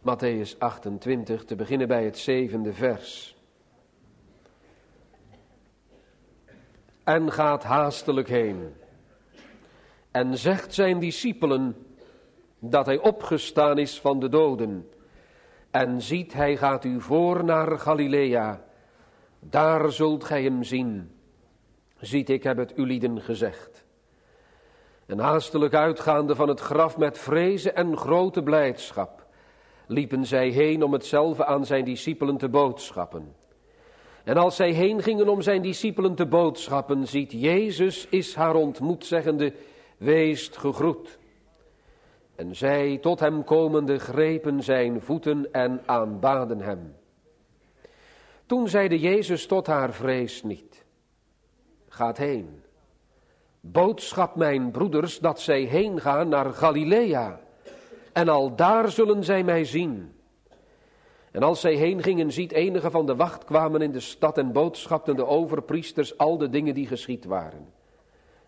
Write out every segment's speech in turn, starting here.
Matthäus 28, te beginnen bij het zevende vers. En gaat haastelijk heen en zegt zijn discipelen dat hij opgestaan is van de doden. En ziet, hij gaat u voor naar Galilea. Daar zult gij hem zien. Ziet, ik heb het u lieden gezegd. En haastelijk uitgaande van het graf met vrezen en grote blijdschap, liepen zij heen om hetzelfde aan zijn discipelen te boodschappen. En als zij heen gingen om zijn discipelen te boodschappen, ziet Jezus is haar ontmoet, zeggende, weest gegroet. En zij, tot hem komende, grepen zijn voeten en aanbaden hem. Toen zeide Jezus tot haar, vrees niet, gaat heen. Boodschap mijn broeders dat zij heen gaan naar Galilea, en al daar zullen zij mij zien. En als zij heen gingen, ziet enige van de wacht kwamen in de stad en boodschapten de overpriesters al de dingen die geschied waren.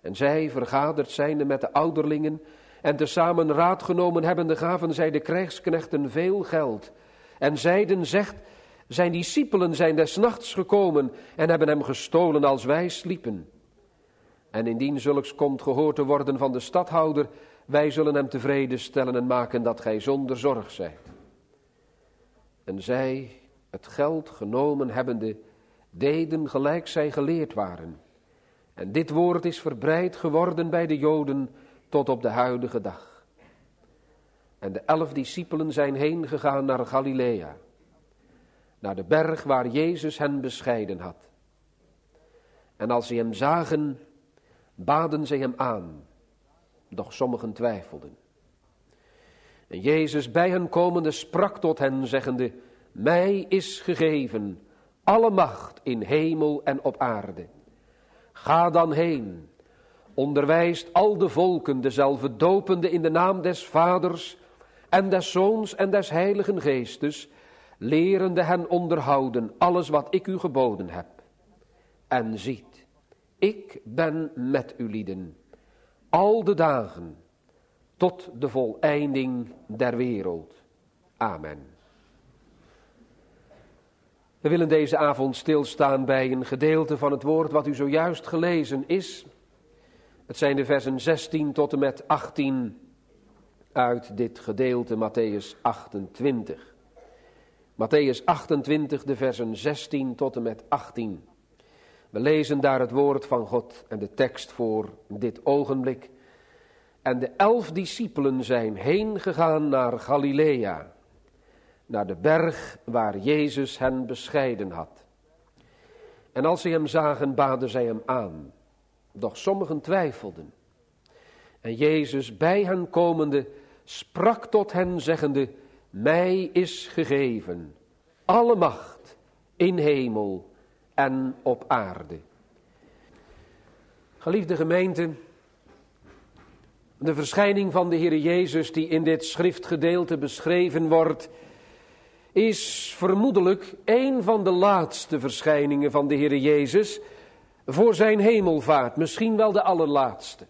En zij, vergaderd zijnde met de ouderlingen, en tezamen raad genomen hebbende, gaven zij de krijgsknechten veel geld. En zeiden, zegt, zijn discipelen zijn des nachts gekomen en hebben hem gestolen als wij sliepen. En indien zulks komt gehoord te worden van de stadhouder, wij zullen hem tevreden stellen en maken dat gij zonder zorg zijt. En zij, het geld genomen hebbende, deden gelijk zij geleerd waren. En dit woord is verbreid geworden bij de Joden tot op de huidige dag. En de elf discipelen zijn heen gegaan naar Galilea, naar de berg waar Jezus hen bescheiden had. En als ze hem zagen, baden ze hem aan, doch sommigen twijfelden. En Jezus bij hen komende sprak tot hen, zeggende, Mij is gegeven alle macht in hemel en op aarde. Ga dan heen, onderwijst al de volken dezelfde dopende in de naam des Vaders en des Zoons en des Heiligen Geestes, lerende hen onderhouden alles wat ik u geboden heb. En ziet, ik ben met u lieden, al de dagen, tot de voleinding der wereld. Amen. We willen deze avond stilstaan bij een gedeelte van het woord wat u zojuist gelezen is. Het zijn de versen 16 tot en met 18 uit dit gedeelte Matthäus 28. Matthäus 28, de versen 16 tot en met 18. We lezen daar het woord van God en de tekst voor dit ogenblik. En de elf discipelen zijn heen gegaan naar Galilea naar de berg waar Jezus hen bescheiden had. En als ze hem zagen, baden zij hem aan. Doch sommigen twijfelden. En Jezus bij hen komende sprak tot hen zeggende, mij is gegeven alle macht in hemel en op aarde. Geliefde gemeente, de verschijning van de Heer Jezus die in dit schriftgedeelte beschreven wordt, is vermoedelijk een van de laatste verschijningen van de Heer Jezus voor zijn hemelvaart, misschien wel de allerlaatste.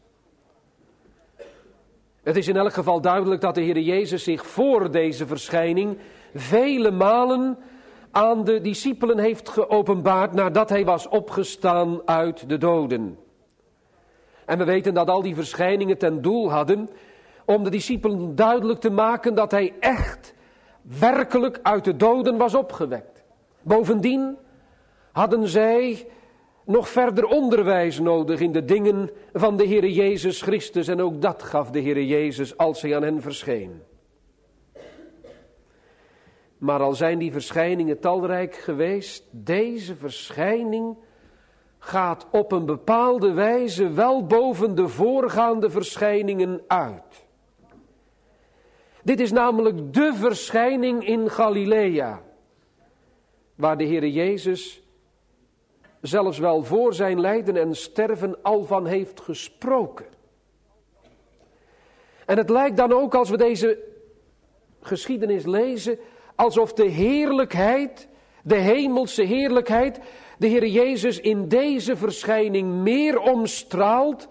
Het is in elk geval duidelijk dat de Heer Jezus zich voor deze verschijning vele malen aan de discipelen heeft geopenbaard nadat hij was opgestaan uit de doden. En we weten dat al die verschijningen ten doel hadden om de discipelen duidelijk te maken dat hij echt werkelijk uit de doden was opgewekt. Bovendien hadden zij nog verder onderwijs nodig in de dingen van de Heere Jezus Christus. En ook dat gaf de Heere Jezus als hij aan hen verscheen. Maar al zijn die verschijningen talrijk geweest, deze verschijning gaat op een bepaalde wijze wel boven de voorgaande verschijningen uit. Dit is namelijk de verschijning in Galilea, waar de Heere Jezus zelfs wel voor zijn lijden en sterven al van heeft gesproken. En het lijkt dan ook als we deze geschiedenis lezen, alsof de heerlijkheid, de hemelse heerlijkheid, de Heer Jezus in deze verschijning meer omstraalt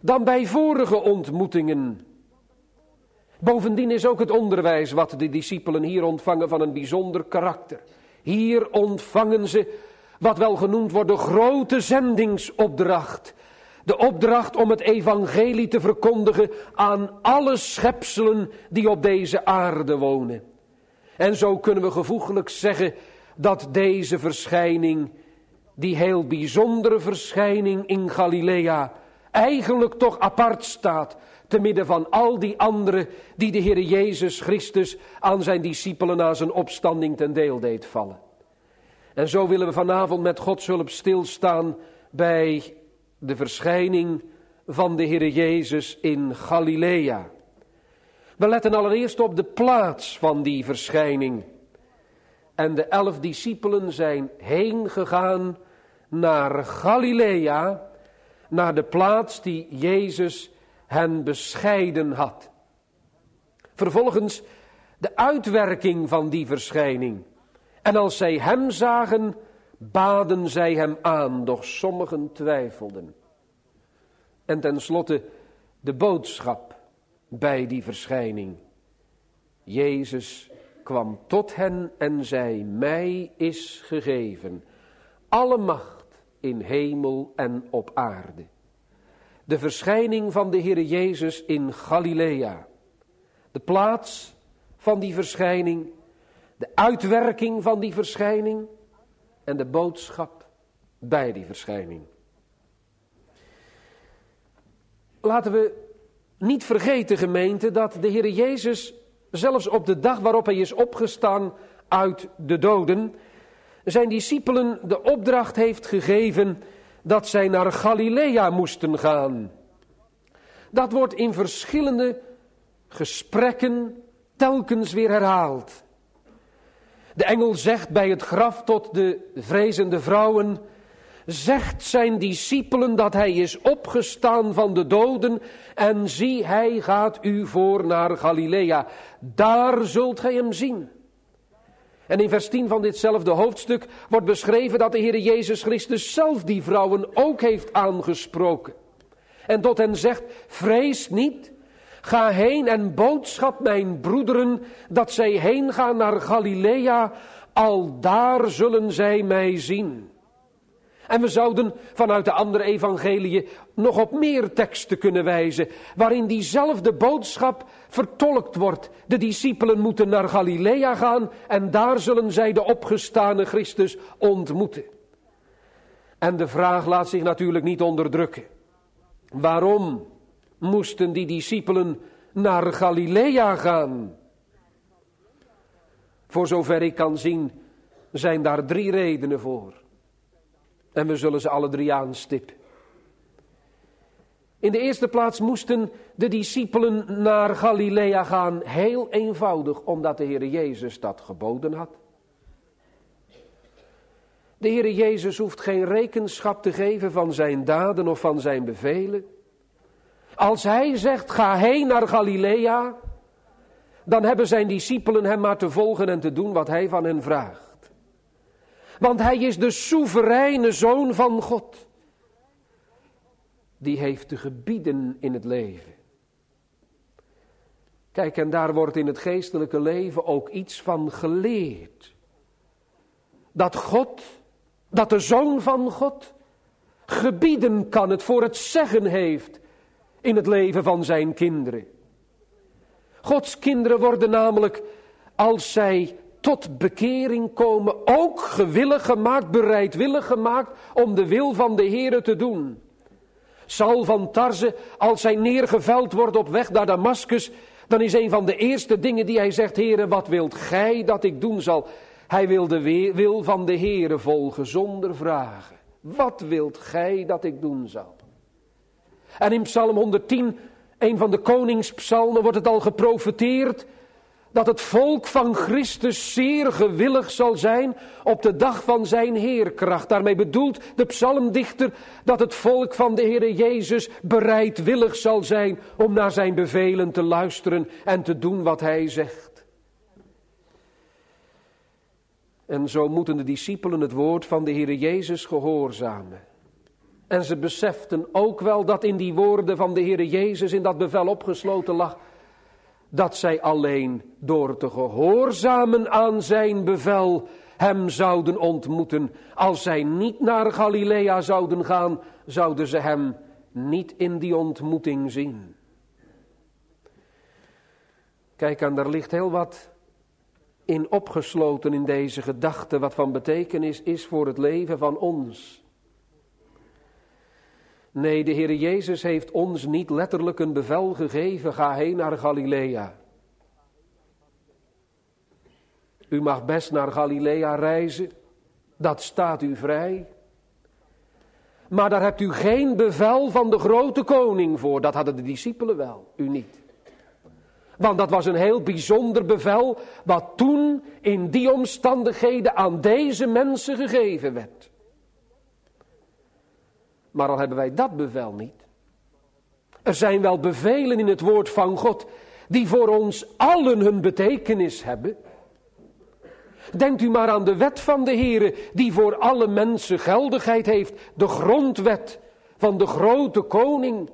dan bij vorige ontmoetingen Bovendien is ook het onderwijs wat de discipelen hier ontvangen van een bijzonder karakter. Hier ontvangen ze wat wel genoemd wordt de grote zendingsopdracht. De opdracht om het evangelie te verkondigen aan alle schepselen die op deze aarde wonen. En zo kunnen we gevoeglijk zeggen dat deze verschijning, die heel bijzondere verschijning in Galilea, eigenlijk toch apart staat te midden van al die anderen die de Heer Jezus Christus aan zijn discipelen na zijn opstanding ten deel deed vallen. En zo willen we vanavond met Gods hulp stilstaan bij de verschijning van de Heer Jezus in Galilea. We letten allereerst op de plaats van die verschijning. En de elf discipelen zijn heen gegaan naar Galilea, naar de plaats die Jezus hen bescheiden had. Vervolgens de uitwerking van die verschijning. En als zij hem zagen, baden zij hem aan, doch sommigen twijfelden. En tenslotte de boodschap bij die verschijning. Jezus kwam tot hen en zei, mij is gegeven alle macht in hemel en op aarde. De verschijning van de Heer Jezus in Galilea. De plaats van die verschijning, de uitwerking van die verschijning en de boodschap bij die verschijning. Laten we niet vergeten, gemeente, dat de Heer Jezus zelfs op de dag waarop hij is opgestaan uit de doden, zijn discipelen de opdracht heeft gegeven dat zij naar Galilea moesten gaan. Dat wordt in verschillende gesprekken telkens weer herhaald. De engel zegt bij het graf tot de vrezende vrouwen, zegt zijn discipelen dat hij is opgestaan van de doden en zie hij gaat u voor naar Galilea. Daar zult gij hem zien. En in vers 10 van ditzelfde hoofdstuk wordt beschreven dat de Heer Jezus Christus zelf die vrouwen ook heeft aangesproken. En tot hen zegt, vrees niet, ga heen en boodschap mijn broederen dat zij heen gaan naar Galilea, al daar zullen zij mij zien. En we zouden vanuit de andere evangeliën nog op meer teksten kunnen wijzen, waarin diezelfde boodschap vertolkt wordt. De discipelen moeten naar Galilea gaan en daar zullen zij de opgestane Christus ontmoeten. En de vraag laat zich natuurlijk niet onderdrukken. Waarom moesten die discipelen naar Galilea gaan? Voor zover ik kan zien, zijn daar drie redenen voor. En we zullen ze alle drie aanstippen. In de eerste plaats moesten de discipelen naar Galilea gaan, heel eenvoudig, omdat de Heer Jezus dat geboden had. De Heer Jezus hoeft geen rekenschap te geven van zijn daden of van zijn bevelen. Als hij zegt, ga heen naar Galilea, dan hebben zijn discipelen hem maar te volgen en te doen wat hij van hen vraagt. Want hij is de soevereine zoon van God. Die heeft de gebieden in het leven. Kijk, en daar wordt in het geestelijke leven ook iets van geleerd. Dat God, dat de zoon van God, gebieden kan, het voor het zeggen heeft in het leven van zijn kinderen. Gods kinderen worden namelijk, als zij tot bekering komen, ook gewillig gemaakt, bereidwillig gemaakt om de wil van de Heere te doen. Saul van Tarze, als hij neergeveld wordt op weg naar Damaskus, dan is een van de eerste dingen die hij zegt, Heere, wat wilt gij dat ik doen zal? Hij wil de wil van de Heere volgen zonder vragen. Wat wilt gij dat ik doen zal? En in Psalm 110, een van de koningspsalmen, wordt het al geprofeteerd dat het volk van Christus zeer gewillig zal zijn op de dag van zijn heerkracht. Daarmee bedoelt de psalmdichter dat het volk van de Heere Jezus bereidwillig zal zijn om naar zijn bevelen te luisteren en te doen wat hij zegt. En zo moeten de discipelen het woord van de Heere Jezus gehoorzamen. En ze beseften ook wel dat in die woorden van de Heere Jezus in dat bevel opgesloten lag dat zij alleen door te gehoorzamen aan zijn bevel hem zouden ontmoeten. Als zij niet naar Galilea zouden gaan, zouden ze hem niet in die ontmoeting zien. Kijk, en daar ligt heel wat in opgesloten in deze gedachte, wat van betekenis is voor het leven van ons. Nee, de Heer Jezus heeft ons niet letterlijk een bevel gegeven, ga heen naar Galilea. U mag best naar Galilea reizen, dat staat u vrij. Maar daar hebt u geen bevel van de grote koning voor, dat hadden de discipelen wel, u niet. Want dat was een heel bijzonder bevel, wat toen in die omstandigheden aan deze mensen gegeven werd. Maar al hebben wij dat bevel niet. Er zijn wel bevelen in het woord van God die voor ons allen hun betekenis hebben. Denkt u maar aan de wet van de Heere die voor alle mensen geldigheid heeft, de grondwet van de grote koning.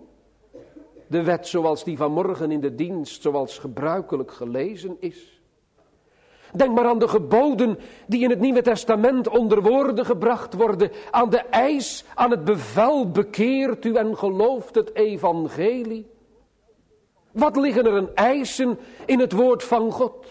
De wet zoals die vanmorgen in de dienst, zoals gebruikelijk gelezen is. Denk maar aan de geboden die in het Nieuwe Testament onder woorden gebracht worden. Aan de eis, aan het bevel bekeert u en gelooft het evangelie. Wat liggen er een eisen in het woord van God?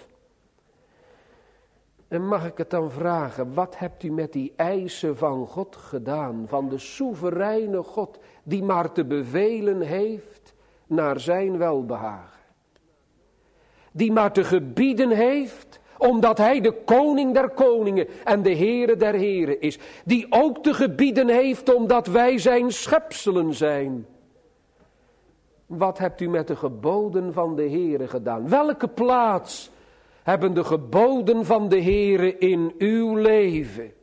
En mag ik het dan vragen, wat hebt u met die eisen van God gedaan? Van de soevereine God die maar te bevelen heeft naar zijn welbehagen. Die maar te gebieden heeft omdat hij de koning der koningen en de Heere der heren is. Die ook te gebieden heeft omdat wij zijn schepselen zijn. Wat hebt u met de geboden van de Heere gedaan? Welke plaats hebben de geboden van de Heere in uw leven?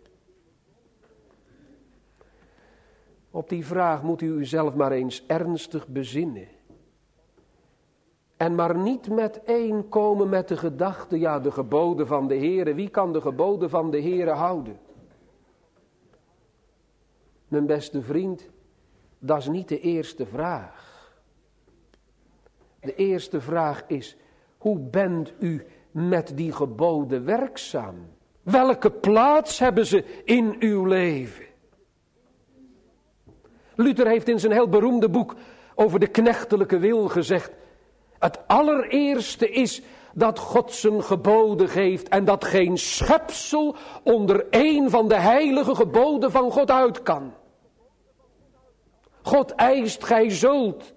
Op die vraag moet u uzelf maar eens ernstig bezinnen. En maar niet met één komen met de gedachte, ja, de geboden van de Heere. Wie kan de geboden van de Heere houden? Mijn beste vriend, dat is niet de eerste vraag. De eerste vraag is, hoe bent u met die geboden werkzaam? Welke plaats hebben ze in uw leven? Luther heeft in zijn heel beroemde boek over de knechtelijke wil gezegd, het allereerste is dat God zijn geboden geeft en dat geen schepsel onder een van de heilige geboden van God uit kan. God eist, gij zult.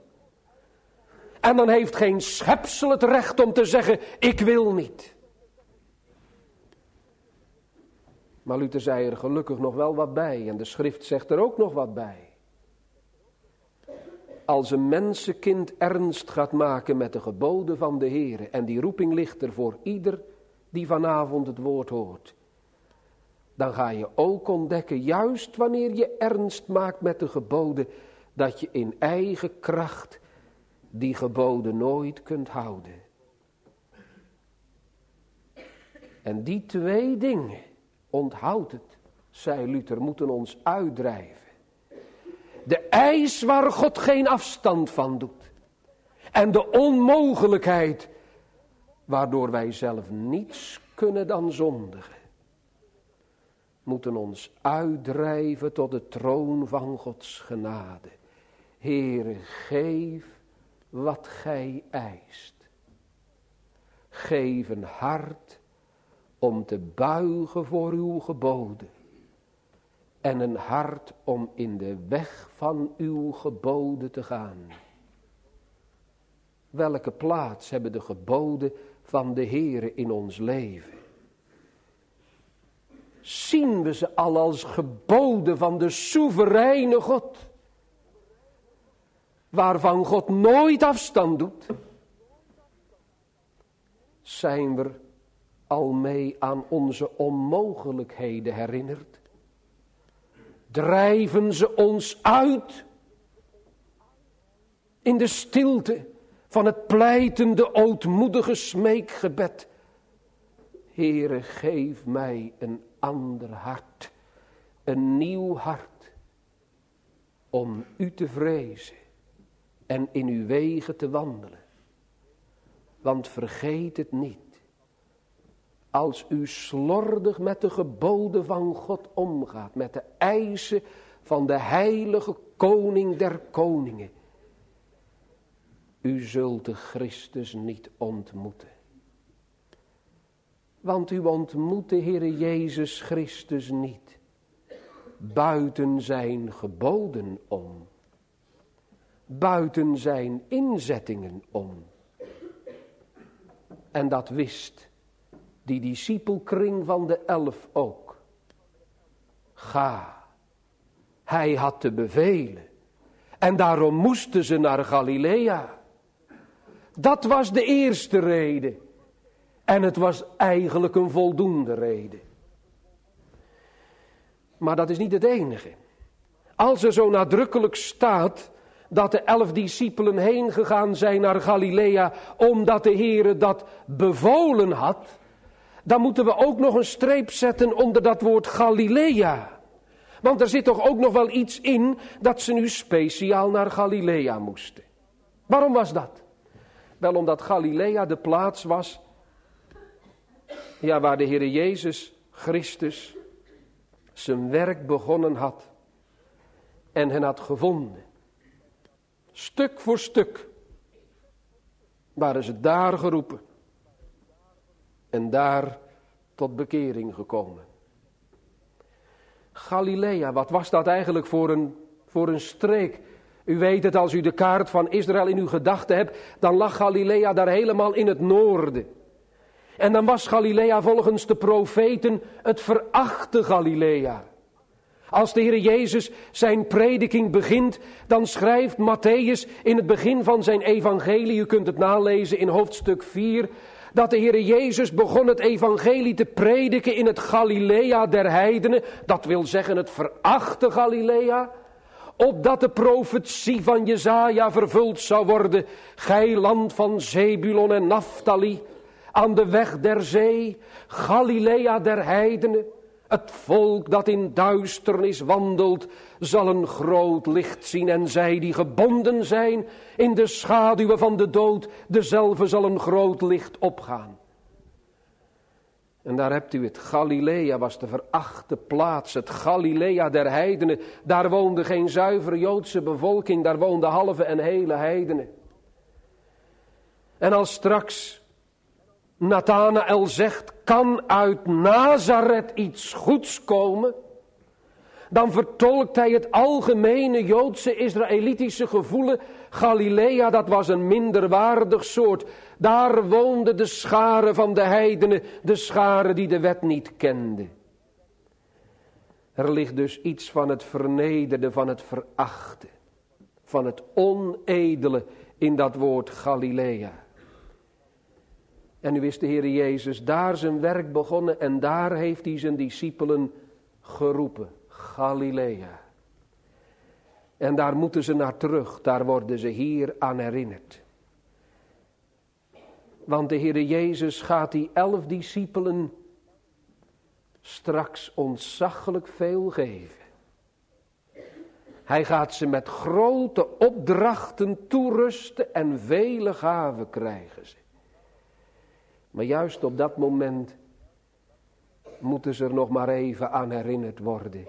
En dan heeft geen schepsel het recht om te zeggen, ik wil niet. Maar Luther zei er gelukkig nog wel wat bij en de schrift zegt er ook nog wat bij als een mensenkind ernst gaat maken met de geboden van de Heer. En die roeping ligt er voor ieder die vanavond het woord hoort. Dan ga je ook ontdekken, juist wanneer je ernst maakt met de geboden, dat je in eigen kracht die geboden nooit kunt houden. En die twee dingen, onthoud het, zei Luther, moeten ons uitdrijven. De eis waar God geen afstand van doet. En de onmogelijkheid waardoor wij zelf niets kunnen dan zondigen. Moeten ons uitdrijven tot de troon van Gods genade. Heere, geef wat gij eist. Geef een hart om te buigen voor uw geboden en een hart om in de weg van uw geboden te gaan. Welke plaats hebben de geboden van de Heere in ons leven? Zien we ze al als geboden van de soevereine God? Waarvan God nooit afstand doet? Zijn we al mee aan onze onmogelijkheden herinnerd? Drijven ze ons uit in de stilte van het pleitende, ootmoedige smeekgebed. Heere, geef mij een ander hart, een nieuw hart, om u te vrezen en in uw wegen te wandelen. Want vergeet het niet. Als u slordig met de geboden van God omgaat, met de eisen van de heilige koning der koningen. U zult de Christus niet ontmoeten. Want u ontmoet de Heere Jezus Christus niet buiten zijn geboden om. Buiten zijn inzettingen om. En dat wist die discipelkring van de elf ook. Ga. Hij had te bevelen. En daarom moesten ze naar Galilea. Dat was de eerste reden. En het was eigenlijk een voldoende reden. Maar dat is niet het enige. Als er zo nadrukkelijk staat dat de elf discipelen heen gegaan zijn naar Galilea omdat de Heere dat bevolen had, dan moeten we ook nog een streep zetten onder dat woord Galilea. Want er zit toch ook nog wel iets in dat ze nu speciaal naar Galilea moesten. Waarom was dat? Wel omdat Galilea de plaats was ja, waar de Heer Jezus Christus zijn werk begonnen had en hen had gevonden. Stuk voor stuk waren ze daar geroepen en daar tot bekering gekomen. Galilea, wat was dat eigenlijk voor een, voor een streek? U weet het, als u de kaart van Israël in uw gedachten hebt, dan lag Galilea daar helemaal in het noorden. En dan was Galilea volgens de profeten het verachte Galilea. Als de Heer Jezus zijn prediking begint, dan schrijft Matthäus in het begin van zijn evangelie, u kunt het nalezen in hoofdstuk 4, dat de Heer Jezus begon het evangelie te prediken in het Galilea der heidenen, dat wil zeggen het verachte Galilea, opdat de profetie van Jezaja vervuld zou worden, gij land van Zebulon en Naphtali, aan de weg der zee, Galilea der heidenen. Het volk dat in duisternis wandelt, zal een groot licht zien. En zij die gebonden zijn in de schaduwen van de dood, dezelfde zal een groot licht opgaan. En daar hebt u het. Galilea was de verachte plaats. Het Galilea der heidenen. Daar woonde geen zuivere Joodse bevolking. Daar woonden halve en hele heidenen. En als straks Nathanael zegt, kan uit Nazareth iets goeds komen? Dan vertolkt hij het algemene Joodse Israëlitische gevoelen. Galilea, dat was een minderwaardig soort. Daar woonden de scharen van de heidenen, de scharen die de wet niet kenden. Er ligt dus iets van het vernederde, van het verachte, van het onedele in dat woord Galilea. En nu is de Heer Jezus daar zijn werk begonnen en daar heeft hij zijn discipelen geroepen. Galilea. En daar moeten ze naar terug, daar worden ze hier aan herinnerd. Want de Heer Jezus gaat die elf discipelen straks ontzaglijk veel geven. Hij gaat ze met grote opdrachten toerusten en vele gaven krijgen ze. Maar juist op dat moment moeten ze er nog maar even aan herinnerd worden.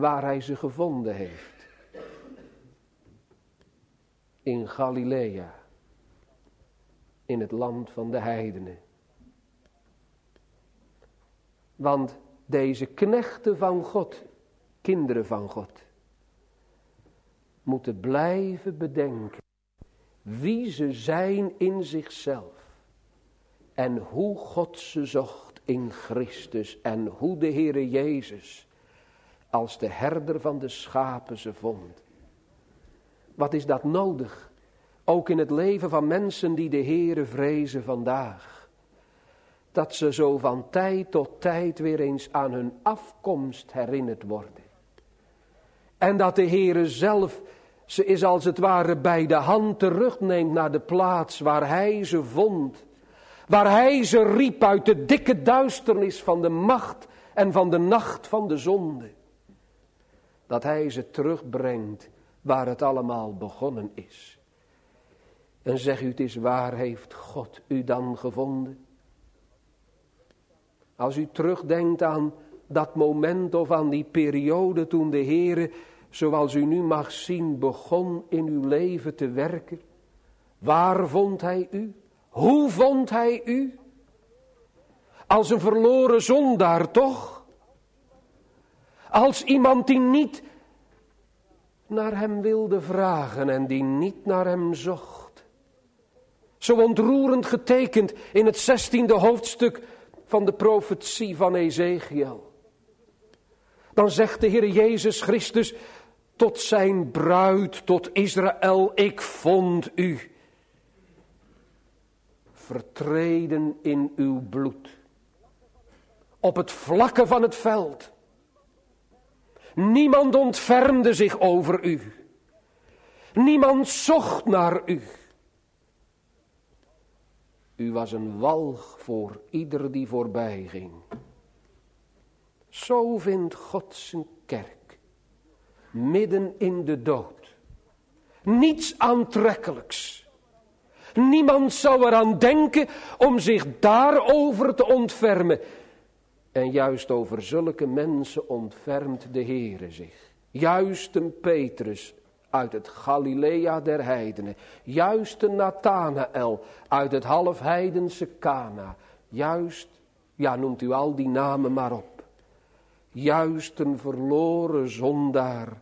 Waar hij ze gevonden heeft. In Galilea. In het land van de heidenen. Want deze knechten van God, kinderen van God, moeten blijven bedenken wie ze zijn in zichzelf. En hoe God ze zocht in Christus. En hoe de Heere Jezus als de herder van de schapen ze vond. Wat is dat nodig? Ook in het leven van mensen die de Heere vrezen vandaag. Dat ze zo van tijd tot tijd weer eens aan hun afkomst herinnerd worden. En dat de Heere zelf ze is als het ware bij de hand terugneemt naar de plaats waar hij ze vond Waar hij ze riep uit de dikke duisternis van de macht en van de nacht van de zonde. Dat hij ze terugbrengt waar het allemaal begonnen is. En zeg u het is waar, heeft God u dan gevonden? Als u terugdenkt aan dat moment of aan die periode toen de Heere, zoals u nu mag zien, begon in uw leven te werken. Waar vond Hij u? Hoe vond Hij u? Als een verloren zondaar toch? Als iemand die niet naar Hem wilde vragen en die niet naar Hem zocht. Zo ontroerend getekend in het zestiende hoofdstuk van de profetie van Ezekiel. Dan zegt de Heer Jezus Christus tot zijn bruid, tot Israël, ik vond u vertreden in uw bloed. Op het vlakke van het veld. Niemand ontfermde zich over u. Niemand zocht naar u. U was een walg voor ieder die voorbij ging. Zo vindt God zijn kerk. Midden in de dood. Niets aantrekkelijks. Niemand zou eraan denken om zich daarover te ontfermen. En juist over zulke mensen ontfermt de Heere zich. Juist een Petrus uit het Galilea der heidenen. Juist een Nathanael uit het halfheidense Cana. Juist, ja noemt u al die namen maar op. Juist een verloren zondaar.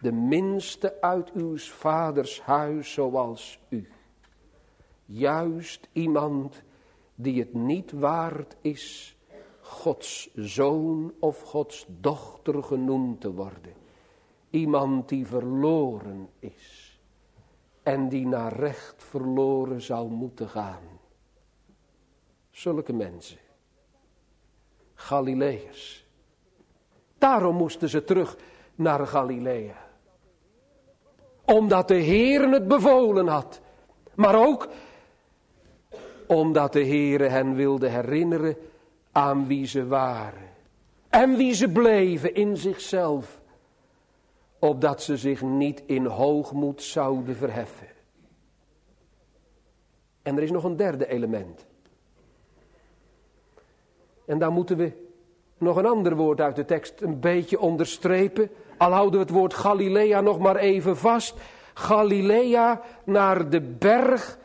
De minste uit uw vaders huis zoals u. Juist iemand die het niet waard is Gods zoon of Gods dochter genoemd te worden. Iemand die verloren is en die naar recht verloren zou moeten gaan. Zulke mensen. Galileërs. Daarom moesten ze terug naar Galilea. Omdat de Heer het bevolen had. Maar ook omdat de Heer hen wilde herinneren aan wie ze waren. En wie ze bleven in zichzelf. Opdat ze zich niet in hoogmoed zouden verheffen. En er is nog een derde element. En daar moeten we nog een ander woord uit de tekst een beetje onderstrepen. Al houden we het woord Galilea nog maar even vast. Galilea naar de berg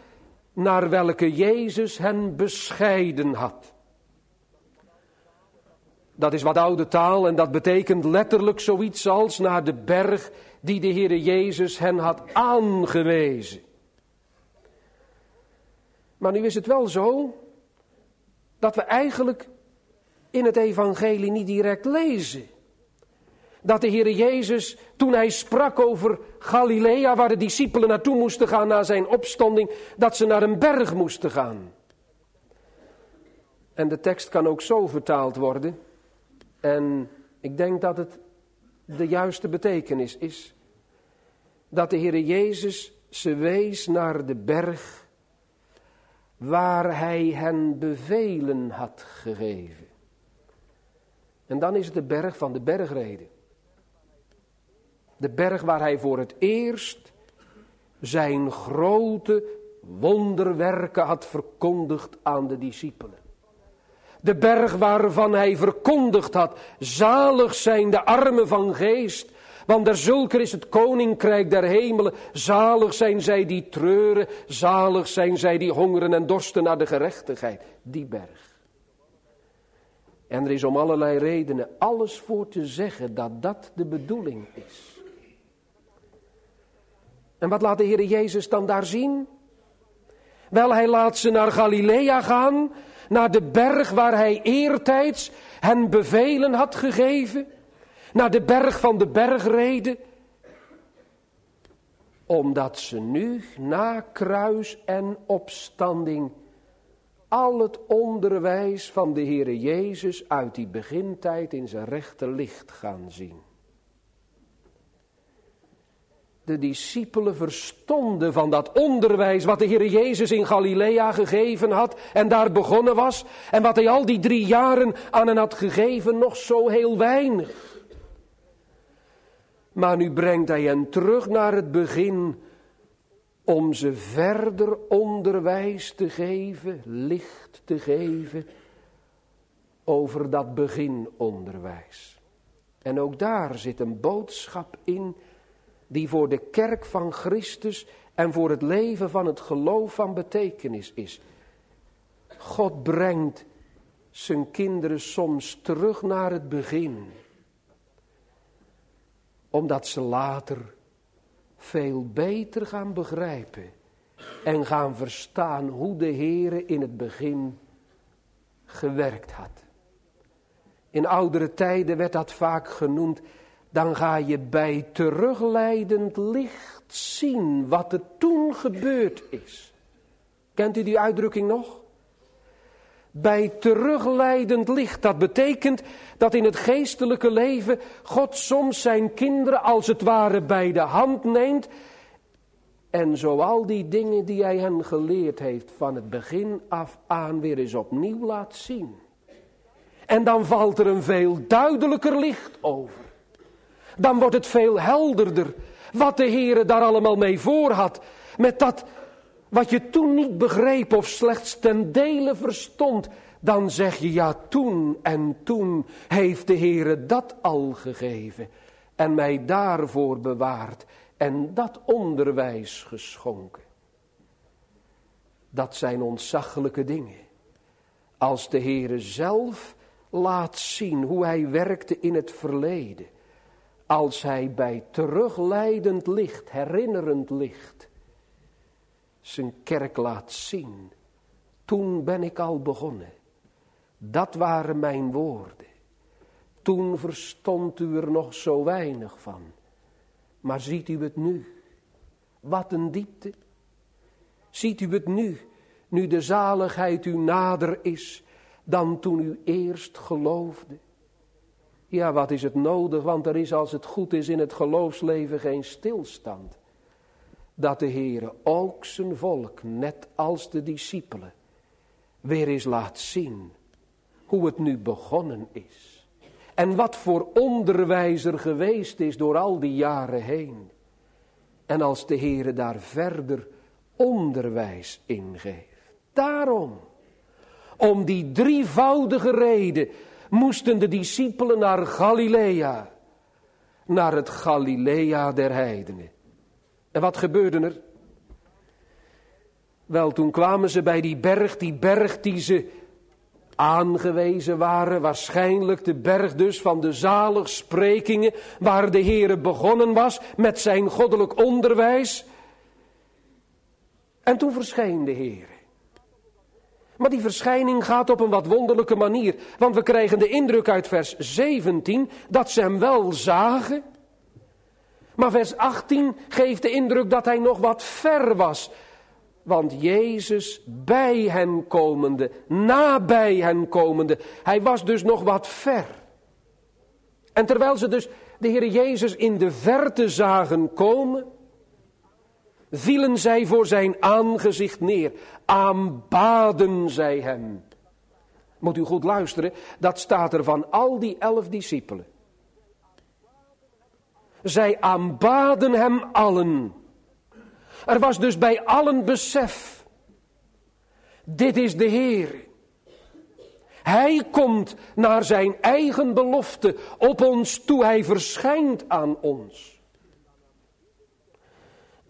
naar welke Jezus hen bescheiden had. Dat is wat oude taal en dat betekent letterlijk zoiets als naar de berg die de Heere Jezus hen had aangewezen. Maar nu is het wel zo dat we eigenlijk in het evangelie niet direct lezen. Dat de Heere Jezus, toen hij sprak over Galilea, waar de discipelen naartoe moesten gaan na zijn opstanding, dat ze naar een berg moesten gaan. En de tekst kan ook zo vertaald worden. En ik denk dat het de juiste betekenis is. Dat de Heere Jezus ze wees naar de berg waar hij hen bevelen had gegeven. En dan is het de berg van de bergreden. De berg waar hij voor het eerst zijn grote wonderwerken had verkondigd aan de discipelen. De berg waarvan hij verkondigd had, zalig zijn de armen van geest, want der zulker is het koninkrijk der hemelen. Zalig zijn zij die treuren, zalig zijn zij die hongeren en dorsten naar de gerechtigheid. Die berg. En er is om allerlei redenen alles voor te zeggen dat dat de bedoeling is. En wat laat de Heer Jezus dan daar zien? Wel, hij laat ze naar Galilea gaan, naar de berg waar hij eertijds hen bevelen had gegeven, naar de berg van de bergreden, omdat ze nu na kruis en opstanding al het onderwijs van de Heere Jezus uit die begintijd in zijn rechte licht gaan zien de discipelen verstonden van dat onderwijs wat de Heer Jezus in Galilea gegeven had en daar begonnen was en wat hij al die drie jaren aan hen had gegeven, nog zo heel weinig. Maar nu brengt hij hen terug naar het begin om ze verder onderwijs te geven, licht te geven over dat beginonderwijs. En ook daar zit een boodschap in die voor de kerk van Christus en voor het leven van het geloof van betekenis is. God brengt zijn kinderen soms terug naar het begin, omdat ze later veel beter gaan begrijpen en gaan verstaan hoe de Heere in het begin gewerkt had. In oudere tijden werd dat vaak genoemd, dan ga je bij terugleidend licht zien wat er toen gebeurd is. Kent u die uitdrukking nog? Bij terugleidend licht. Dat betekent dat in het geestelijke leven God soms zijn kinderen als het ware bij de hand neemt. En zo al die dingen die hij hen geleerd heeft van het begin af aan weer eens opnieuw laat zien. En dan valt er een veel duidelijker licht over. Dan wordt het veel helderder wat de Heere daar allemaal mee voor had. Met dat wat je toen niet begreep of slechts ten dele verstond. Dan zeg je ja toen en toen heeft de Heere dat al gegeven. En mij daarvoor bewaard en dat onderwijs geschonken. Dat zijn ontzaglijke dingen. Als de Heere zelf laat zien hoe hij werkte in het verleden. Als hij bij terugleidend licht, herinnerend licht, zijn kerk laat zien. Toen ben ik al begonnen. Dat waren mijn woorden. Toen verstond u er nog zo weinig van. Maar ziet u het nu? Wat een diepte. Ziet u het nu, nu de zaligheid u nader is dan toen u eerst geloofde. Ja, wat is het nodig, want er is als het goed is in het geloofsleven geen stilstand. Dat de Heere ook zijn volk, net als de discipelen, weer eens laat zien hoe het nu begonnen is. En wat voor onderwijzer geweest is door al die jaren heen. En als de Heere daar verder onderwijs in geeft. Daarom om die drievoudige reden moesten de discipelen naar Galilea. Naar het Galilea der heidenen. En wat gebeurde er? Wel, toen kwamen ze bij die berg, die berg die ze aangewezen waren, waarschijnlijk de berg dus van de zaligsprekingen, waar de Heere begonnen was met zijn goddelijk onderwijs. En toen verscheen de Heer. Maar die verschijning gaat op een wat wonderlijke manier. Want we krijgen de indruk uit vers 17 dat ze hem wel zagen. Maar vers 18 geeft de indruk dat hij nog wat ver was. Want Jezus bij hen komende, nabij hen komende, hij was dus nog wat ver. En terwijl ze dus de Heer Jezus in de verte zagen komen, vielen zij voor zijn aangezicht neer, aanbaden zij hem. Moet u goed luisteren, dat staat er van al die elf discipelen. Zij aanbaden hem allen. Er was dus bij allen besef. Dit is de Heer. Hij komt naar zijn eigen belofte op ons toe. Hij verschijnt aan ons.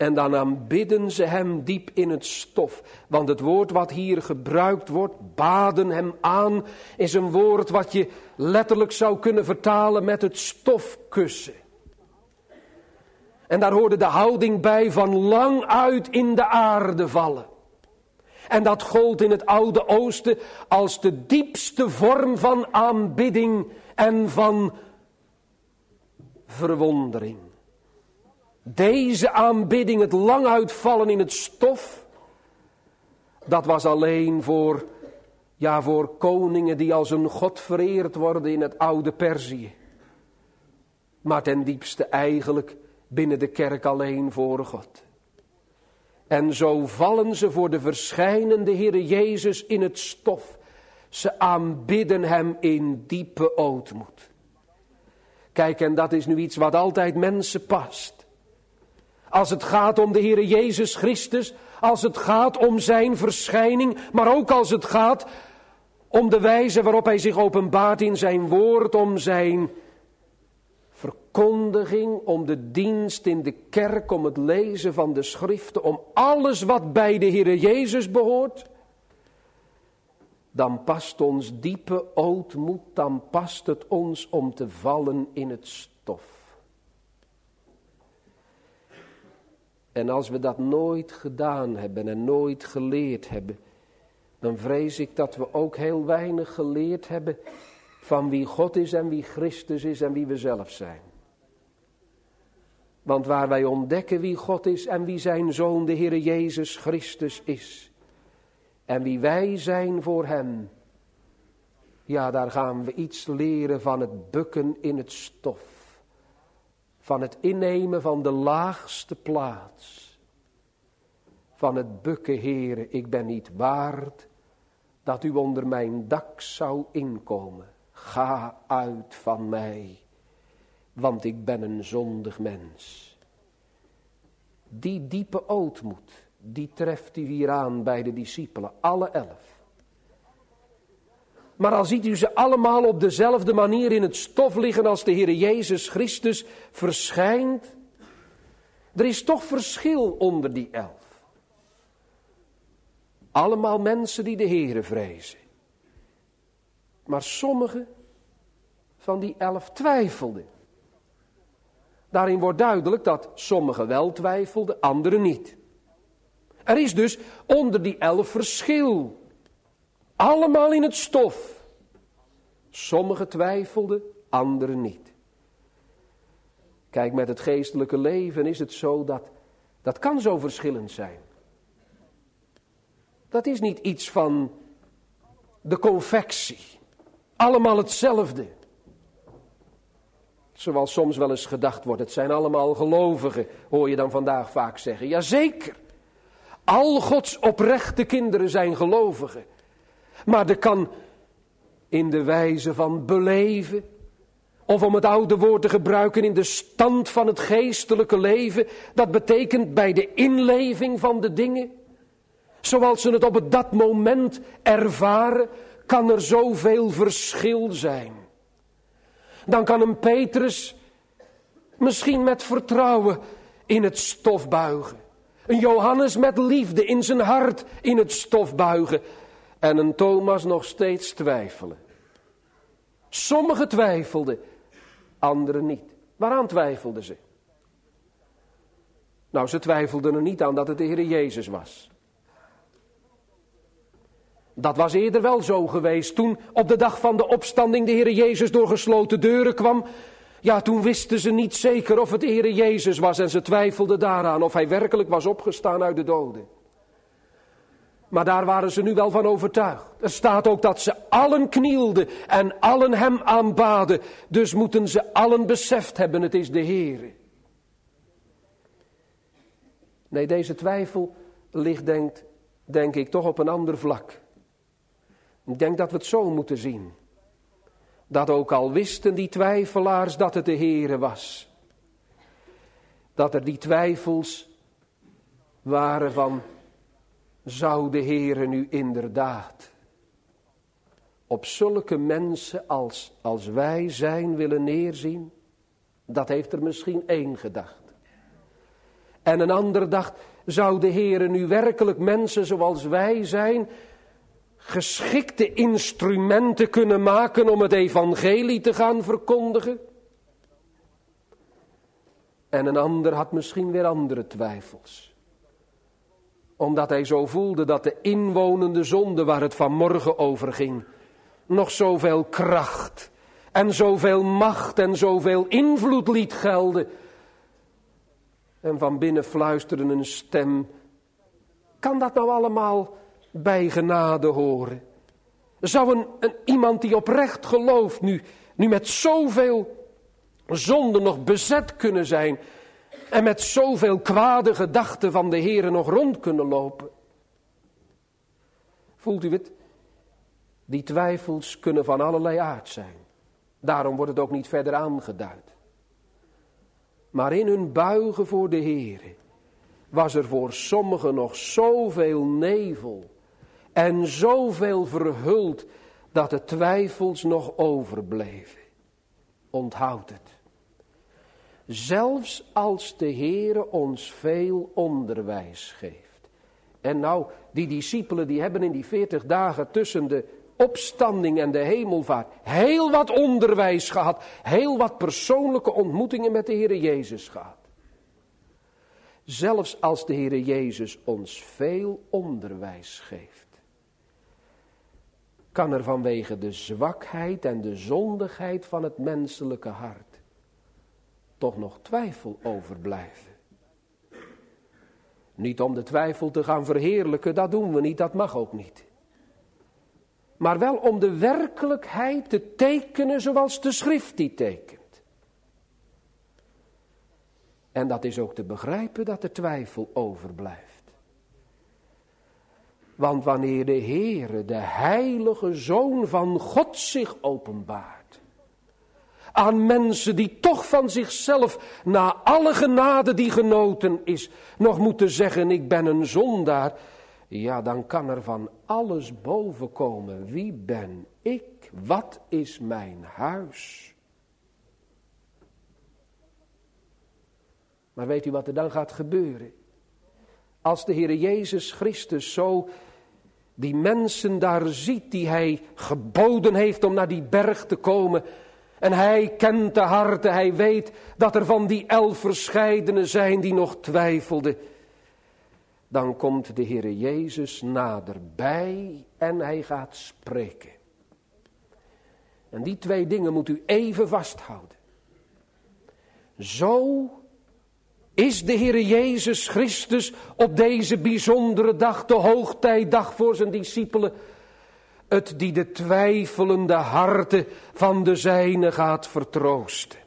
En dan aanbidden ze hem diep in het stof. Want het woord wat hier gebruikt wordt, baden hem aan, is een woord wat je letterlijk zou kunnen vertalen met het stofkussen. En daar hoorde de houding bij van lang uit in de aarde vallen. En dat gold in het Oude Oosten als de diepste vorm van aanbidding en van verwondering. Deze aanbidding, het lang uitvallen in het stof, dat was alleen voor, ja, voor koningen die als een god vereerd worden in het oude Perzië. Maar ten diepste eigenlijk binnen de kerk alleen voor God. En zo vallen ze voor de verschijnende Heere Jezus in het stof. Ze aanbidden Hem in diepe ootmoed. Kijk, en dat is nu iets wat altijd mensen past. Als het gaat om de Heere Jezus Christus, als het gaat om Zijn verschijning, maar ook als het gaat om de wijze waarop Hij zich openbaart in Zijn woord, om Zijn verkondiging, om de dienst in de kerk, om het lezen van de schriften, om alles wat bij de Heere Jezus behoort, dan past ons diepe ootmoed, dan past het ons om te vallen in het stof. En als we dat nooit gedaan hebben en nooit geleerd hebben, dan vrees ik dat we ook heel weinig geleerd hebben van wie God is en wie Christus is en wie we zelf zijn. Want waar wij ontdekken wie God is en wie zijn Zoon, de Heer Jezus Christus is, en wie wij zijn voor Hem, ja, daar gaan we iets leren van het bukken in het stof van het innemen van de laagste plaats. Van het bukken, heren, ik ben niet waard dat u onder mijn dak zou inkomen. Ga uit van mij, want ik ben een zondig mens. Die diepe ootmoed, die treft u hier aan bij de discipelen, alle elf. Maar al ziet u ze allemaal op dezelfde manier in het stof liggen als de Heer Jezus Christus verschijnt. Er is toch verschil onder die elf. Allemaal mensen die de Heere vrezen. Maar sommige van die elf twijfelden. Daarin wordt duidelijk dat sommigen wel twijfelden, anderen niet. Er is dus onder die elf verschil. Allemaal in het stof. Sommigen twijfelden, anderen niet. Kijk, met het geestelijke leven is het zo dat dat kan zo verschillend zijn. Dat is niet iets van de confectie. Allemaal hetzelfde. Zoals soms wel eens gedacht wordt, het zijn allemaal gelovigen, hoor je dan vandaag vaak zeggen. Jazeker, al Gods oprechte kinderen zijn gelovigen. Maar er kan in de wijze van beleven, of om het oude woord te gebruiken in de stand van het geestelijke leven, dat betekent bij de inleving van de dingen, zoals ze het op dat moment ervaren, kan er zoveel verschil zijn. Dan kan een Petrus misschien met vertrouwen in het stof buigen. Een Johannes met liefde in zijn hart in het stof buigen en een Thomas nog steeds twijfelen. Sommigen twijfelden, anderen niet. Waaraan twijfelden ze? Nou, ze twijfelden er niet aan dat het de Heer Jezus was. Dat was eerder wel zo geweest. Toen op de dag van de opstanding de Heer Jezus door gesloten deuren kwam. Ja, toen wisten ze niet zeker of het de Heer Jezus was en ze twijfelden daaraan of hij werkelijk was opgestaan uit de doden. Maar daar waren ze nu wel van overtuigd. Er staat ook dat ze allen knielden en allen hem aanbaden. Dus moeten ze allen beseft hebben, het is de Heer. Nee, deze twijfel ligt, denk, ik, toch op een ander vlak. Ik denk dat we het zo moeten zien. Dat ook al wisten die twijfelaars dat het de Heere was. Dat er die twijfels waren van zou de Heere nu inderdaad op zulke mensen als, als wij zijn willen neerzien? Dat heeft er misschien één gedacht. En een ander dacht, zou de Heere nu werkelijk mensen zoals wij zijn, geschikte instrumenten kunnen maken om het evangelie te gaan verkondigen? En een ander had misschien weer andere twijfels omdat hij zo voelde dat de inwonende zonde waar het vanmorgen over ging, nog zoveel kracht en zoveel macht en zoveel invloed liet gelden. En van binnen fluisterde een stem, kan dat nou allemaal bij genade horen? Zou een, een, iemand die oprecht gelooft nu, nu met zoveel zonde nog bezet kunnen zijn en met zoveel kwade gedachten van de Heere nog rond kunnen lopen. Voelt u het? Die twijfels kunnen van allerlei aard zijn. Daarom wordt het ook niet verder aangeduid. Maar in hun buigen voor de Heere was er voor sommigen nog zoveel nevel en zoveel verhuld dat de twijfels nog overbleven. Onthoud het. Zelfs als de Heere ons veel onderwijs geeft. En nou, die discipelen die hebben in die veertig dagen tussen de opstanding en de hemelvaart heel wat onderwijs gehad. Heel wat persoonlijke ontmoetingen met de Heere Jezus gehad. Zelfs als de Heere Jezus ons veel onderwijs geeft kan er vanwege de zwakheid en de zondigheid van het menselijke hart toch nog twijfel overblijven. Niet om de twijfel te gaan verheerlijken, dat doen we niet, dat mag ook niet. Maar wel om de werkelijkheid te tekenen zoals de schrift die tekent. En dat is ook te begrijpen dat er twijfel overblijft. Want wanneer de Heere, de heilige Zoon van God zich openbaart. Aan mensen die toch van zichzelf, na alle genade die genoten is, nog moeten zeggen: Ik ben een zondaar. Ja, dan kan er van alles boven komen. Wie ben ik? Wat is mijn huis? Maar weet u wat er dan gaat gebeuren? Als de Heer Jezus Christus zo die mensen daar ziet die hij geboden heeft om naar die berg te komen. En hij kent de harten, hij weet dat er van die elf verscheidenen zijn die nog twijfelden. Dan komt de Heer Jezus naderbij en hij gaat spreken. En die twee dingen moet u even vasthouden. Zo is de Heer Jezus Christus op deze bijzondere dag, de hoogtijdag voor zijn discipelen, het die de twijfelende harten van de zijne gaat vertroosten.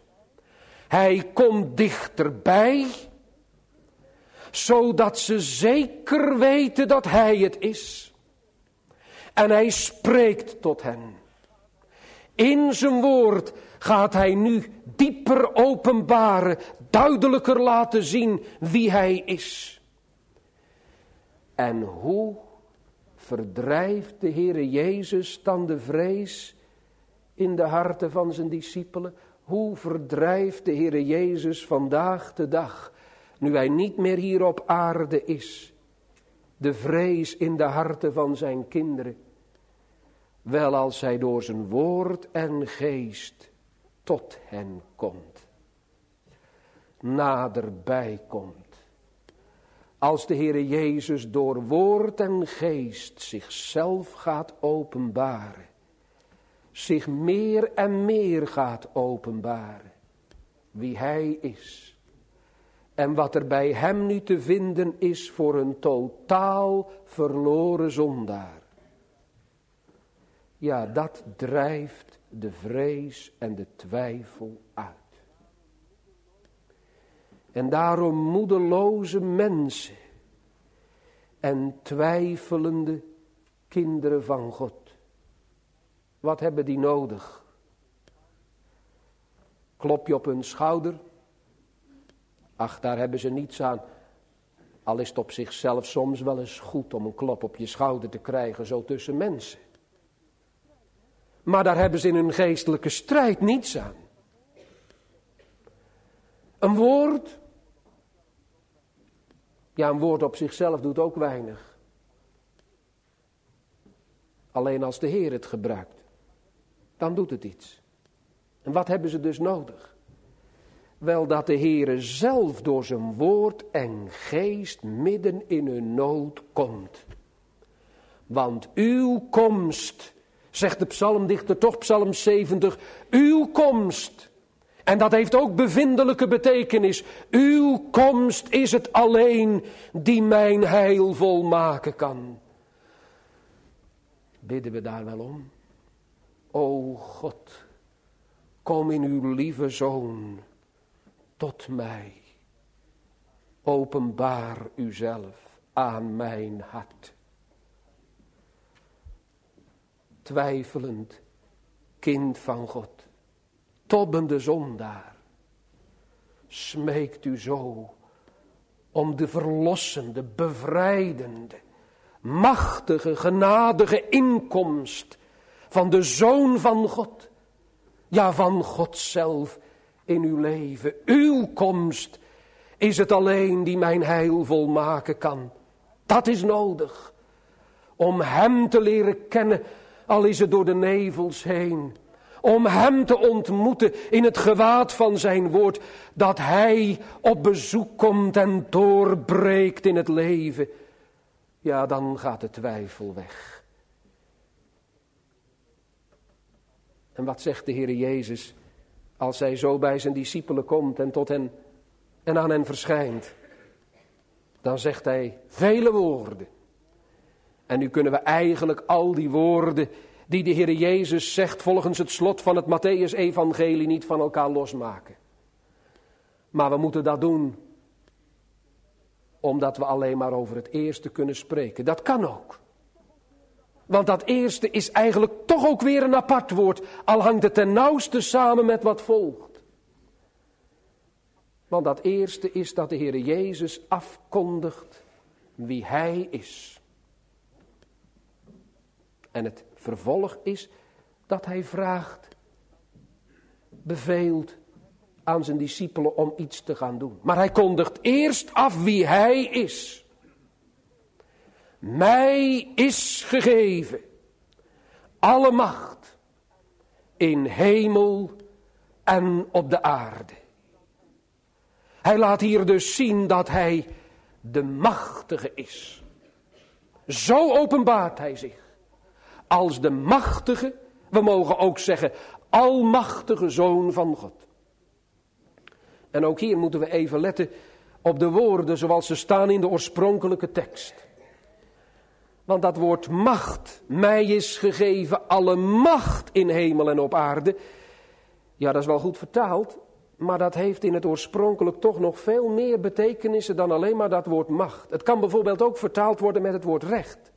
Hij komt dichterbij, zodat ze zeker weten dat Hij het is. En Hij spreekt tot hen. In zijn woord gaat Hij nu dieper openbaren duidelijker laten zien wie Hij is. En hoe verdrijft de Heere Jezus dan de vrees in de harten van zijn discipelen? Hoe verdrijft de Heere Jezus vandaag de dag, nu Hij niet meer hier op aarde is, de vrees in de harten van zijn kinderen? Wel als Hij door zijn woord en geest tot hen komt naderbij komt. Als de Heere Jezus door woord en geest zichzelf gaat openbaren. Zich meer en meer gaat openbaren. Wie Hij is. En wat er bij Hem nu te vinden is voor een totaal verloren zondaar. Ja, dat drijft de vrees en de twijfel. En daarom moedeloze mensen en twijfelende kinderen van God. Wat hebben die nodig? Klop je op hun schouder? Ach, daar hebben ze niets aan. Al is het op zichzelf soms wel eens goed om een klop op je schouder te krijgen, zo tussen mensen. Maar daar hebben ze in hun geestelijke strijd niets aan. Een woord ja, een woord op zichzelf doet ook weinig. Alleen als de Heer het gebruikt, dan doet het iets. En wat hebben ze dus nodig? Wel dat de Heere zelf door zijn woord en geest midden in hun nood komt. Want uw komst, zegt de psalmdichter toch, psalm 70, uw komst en dat heeft ook bevindelijke betekenis. Uw komst is het alleen die mijn heil volmaken kan. Bidden we daar wel om? O God, kom in uw lieve zoon tot mij. Openbaar uzelf aan mijn hart. Twijfelend kind van God tobbende zondaar. smeekt u zo om de verlossende, bevrijdende, machtige, genadige inkomst van de Zoon van God. Ja, van God zelf in uw leven. Uw komst is het alleen die mijn heil volmaken kan. Dat is nodig. Om Hem te leren kennen, al is het door de nevels heen. Om Hem te ontmoeten in het gewaad van Zijn woord. Dat Hij op bezoek komt en doorbreekt in het leven. Ja, dan gaat de twijfel weg. En wat zegt de Heer Jezus als Hij zo bij zijn discipelen komt en tot hen en aan hen verschijnt? Dan zegt Hij vele woorden. En nu kunnen we eigenlijk al die woorden die de Heer Jezus zegt volgens het slot van het Matthäus-evangelie niet van elkaar losmaken. Maar we moeten dat doen omdat we alleen maar over het eerste kunnen spreken. Dat kan ook. Want dat eerste is eigenlijk toch ook weer een apart woord, al hangt het ten nauwste samen met wat volgt. Want dat eerste is dat de Heer Jezus afkondigt wie Hij is. En het vervolg is dat Hij vraagt, beveelt aan zijn discipelen om iets te gaan doen. Maar Hij kondigt eerst af wie Hij is. Mij is gegeven alle macht in hemel en op de aarde. Hij laat hier dus zien dat hij de machtige is. Zo openbaart hij zich. Als de machtige, we mogen ook zeggen, almachtige zoon van God. En ook hier moeten we even letten op de woorden zoals ze staan in de oorspronkelijke tekst. Want dat woord macht, mij is gegeven alle macht in hemel en op aarde. Ja, dat is wel goed vertaald, maar dat heeft in het oorspronkelijk toch nog veel meer betekenissen dan alleen maar dat woord macht. Het kan bijvoorbeeld ook vertaald worden met het woord recht.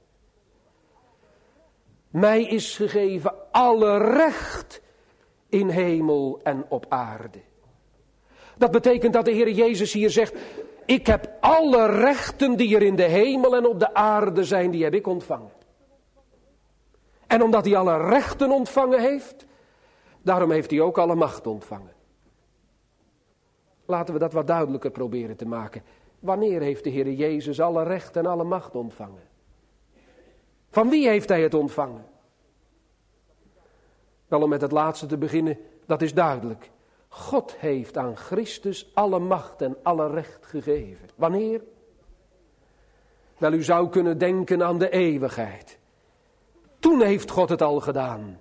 Mij is gegeven alle recht in hemel en op aarde. Dat betekent dat de Heer Jezus hier zegt, ik heb alle rechten die er in de hemel en op de aarde zijn, die heb ik ontvangen. En omdat hij alle rechten ontvangen heeft, daarom heeft hij ook alle macht ontvangen. Laten we dat wat duidelijker proberen te maken. Wanneer heeft de Heer Jezus alle rechten en alle macht ontvangen? Van wie heeft hij het ontvangen? Wel om met het laatste te beginnen, dat is duidelijk. God heeft aan Christus alle macht en alle recht gegeven. Wanneer? Wel, u zou kunnen denken aan de eeuwigheid. Toen heeft God het al gedaan.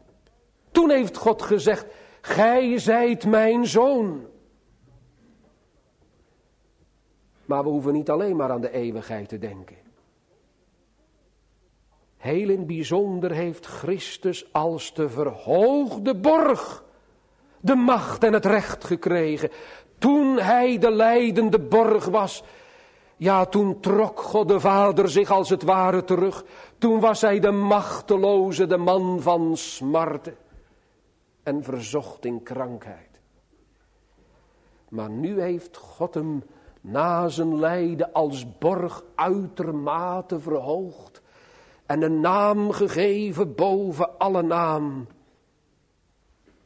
Toen heeft God gezegd, gij zijt mijn zoon. Maar we hoeven niet alleen maar aan de eeuwigheid te denken. Heel in bijzonder heeft Christus als de verhoogde borg de macht en het recht gekregen. Toen hij de leidende borg was, ja, toen trok God de Vader zich als het ware terug. Toen was hij de machteloze, de man van smarten en verzocht in krankheid. Maar nu heeft God hem na zijn lijden als borg uitermate verhoogd en een naam gegeven boven alle naam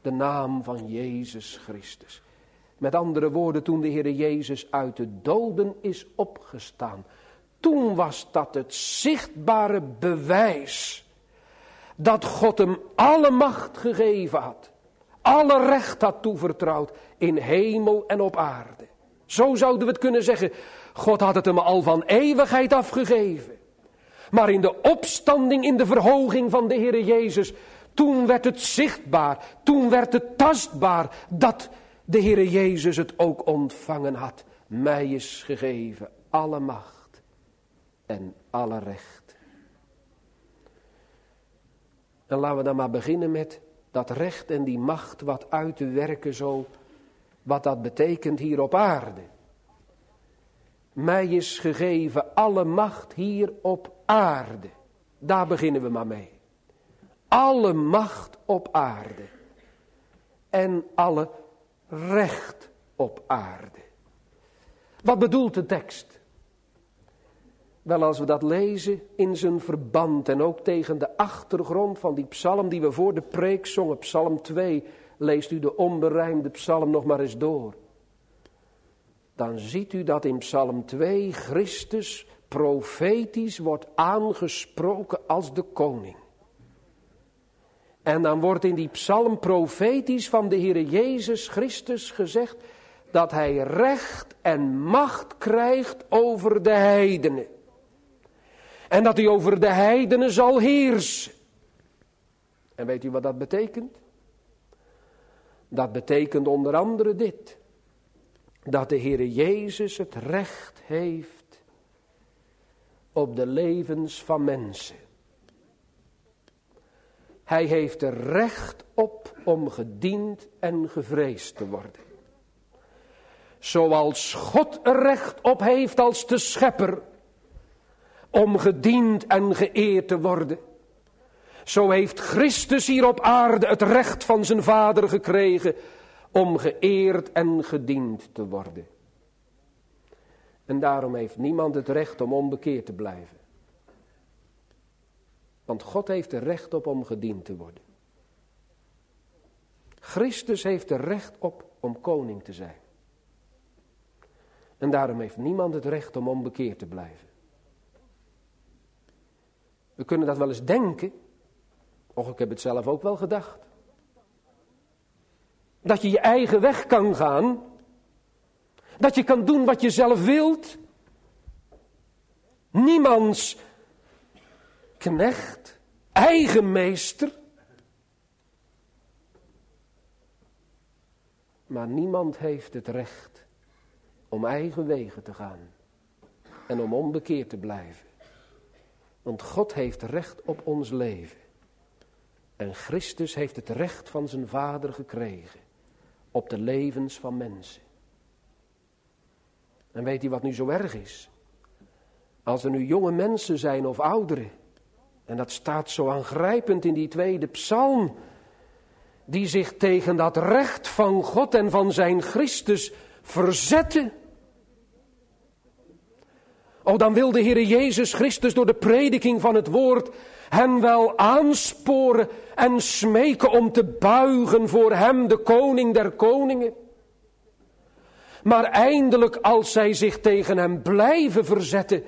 de naam van Jezus Christus. Met andere woorden, toen de Heer Jezus uit de doden is opgestaan, toen was dat het zichtbare bewijs dat God hem alle macht gegeven had, alle recht had toevertrouwd in hemel en op aarde. Zo zouden we het kunnen zeggen, God had het hem al van eeuwigheid afgegeven. Maar in de opstanding, in de verhoging van de Heer Jezus, toen werd het zichtbaar, toen werd het tastbaar dat de Heer Jezus het ook ontvangen had. Mij is gegeven alle macht en alle recht. En laten we dan maar beginnen met dat recht en die macht wat uit te werken zo, wat dat betekent hier op aarde. Mij is gegeven alle macht hier op aarde. Daar beginnen we maar mee alle macht op aarde en alle recht op aarde. Wat bedoelt de tekst? Wel, als we dat lezen in zijn verband en ook tegen de achtergrond van die psalm die we voor de preek zongen, psalm 2, leest u de onberijmde psalm nog maar eens door. Dan ziet u dat in psalm 2 Christus profetisch wordt aangesproken als de koning. En dan wordt in die psalm profetisch van de Heer Jezus Christus gezegd dat hij recht en macht krijgt over de heidenen. En dat hij over de heidenen zal heersen. En weet u wat dat betekent? Dat betekent onder andere dit. Dat de Heer Jezus het recht heeft op de levens van mensen. Hij heeft er recht op om gediend en gevreesd te worden. Zoals God er recht op heeft als de schepper om gediend en geëerd te worden. Zo heeft Christus hier op aarde het recht van zijn vader gekregen om geëerd en gediend te worden. En daarom heeft niemand het recht om onbekeerd te blijven. Want God heeft er recht op om gediend te worden. Christus heeft er recht op om koning te zijn. En daarom heeft niemand het recht om onbekeerd te blijven. We kunnen dat wel eens denken. Och, ik heb het zelf ook wel gedacht. Dat je je eigen weg kan gaan. Dat je kan doen wat je zelf wilt. Niemands knecht, eigen meester. Maar niemand heeft het recht om eigen wegen te gaan en om onbekeerd te blijven. Want God heeft recht op ons leven. En Christus heeft het recht van zijn Vader gekregen op de levens van mensen. En weet u wat nu zo erg is? Als er nu jonge mensen zijn of ouderen, en dat staat zo aangrijpend in die tweede psalm, die zich tegen dat recht van God en van zijn Christus verzetten. Oh, dan wil de Heer Jezus Christus door de prediking van het woord hen wel aansporen en smeken om te buigen voor hem, de koning der koningen. Maar eindelijk als zij zich tegen hem blijven verzetten,